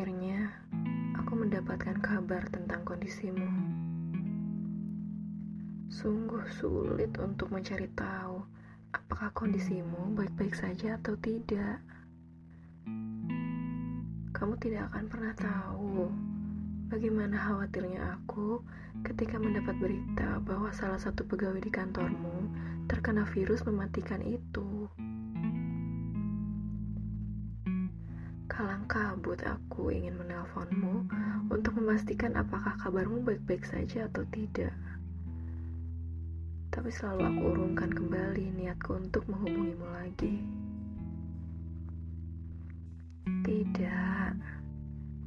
akhirnya aku mendapatkan kabar tentang kondisimu. Sungguh sulit untuk mencari tahu apakah kondisimu baik-baik saja atau tidak. Kamu tidak akan pernah tahu bagaimana khawatirnya aku ketika mendapat berita bahwa salah satu pegawai di kantormu terkena virus mematikan itu. Kalang kabut aku ingin menelponmu untuk memastikan apakah kabarmu baik-baik saja atau tidak. Tapi selalu aku urungkan kembali niatku untuk menghubungimu lagi. Tidak,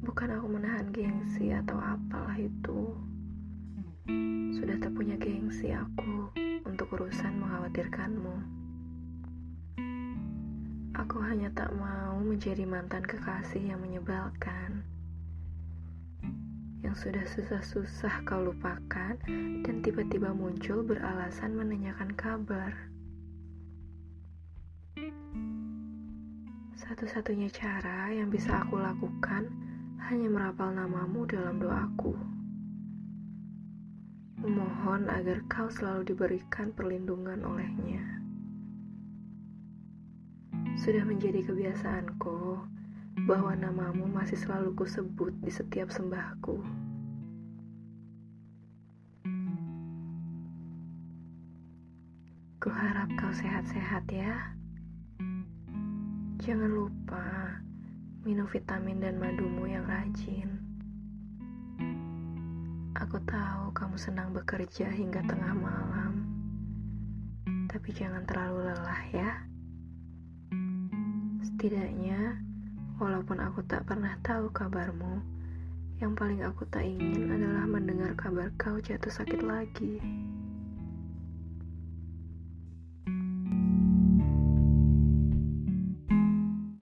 bukan aku menahan gengsi atau apalah itu. Sudah tak punya gengsi aku untuk urusan mengkhawatirkanmu. Aku hanya tak mau menjadi mantan kekasih yang menyebalkan. Yang sudah susah-susah kau lupakan dan tiba-tiba muncul beralasan menanyakan kabar. Satu-satunya cara yang bisa aku lakukan hanya merapal namamu dalam doaku. Memohon agar kau selalu diberikan perlindungan olehnya. Sudah menjadi kebiasaanku bahwa namamu masih selalu kusebut di setiap sembahku. Kuharap kau sehat-sehat ya. Jangan lupa minum vitamin dan madumu yang rajin. Aku tahu kamu senang bekerja hingga tengah malam, tapi jangan terlalu lelah ya. Setidaknya, walaupun aku tak pernah tahu kabarmu, yang paling aku tak ingin adalah mendengar kabar kau jatuh sakit lagi.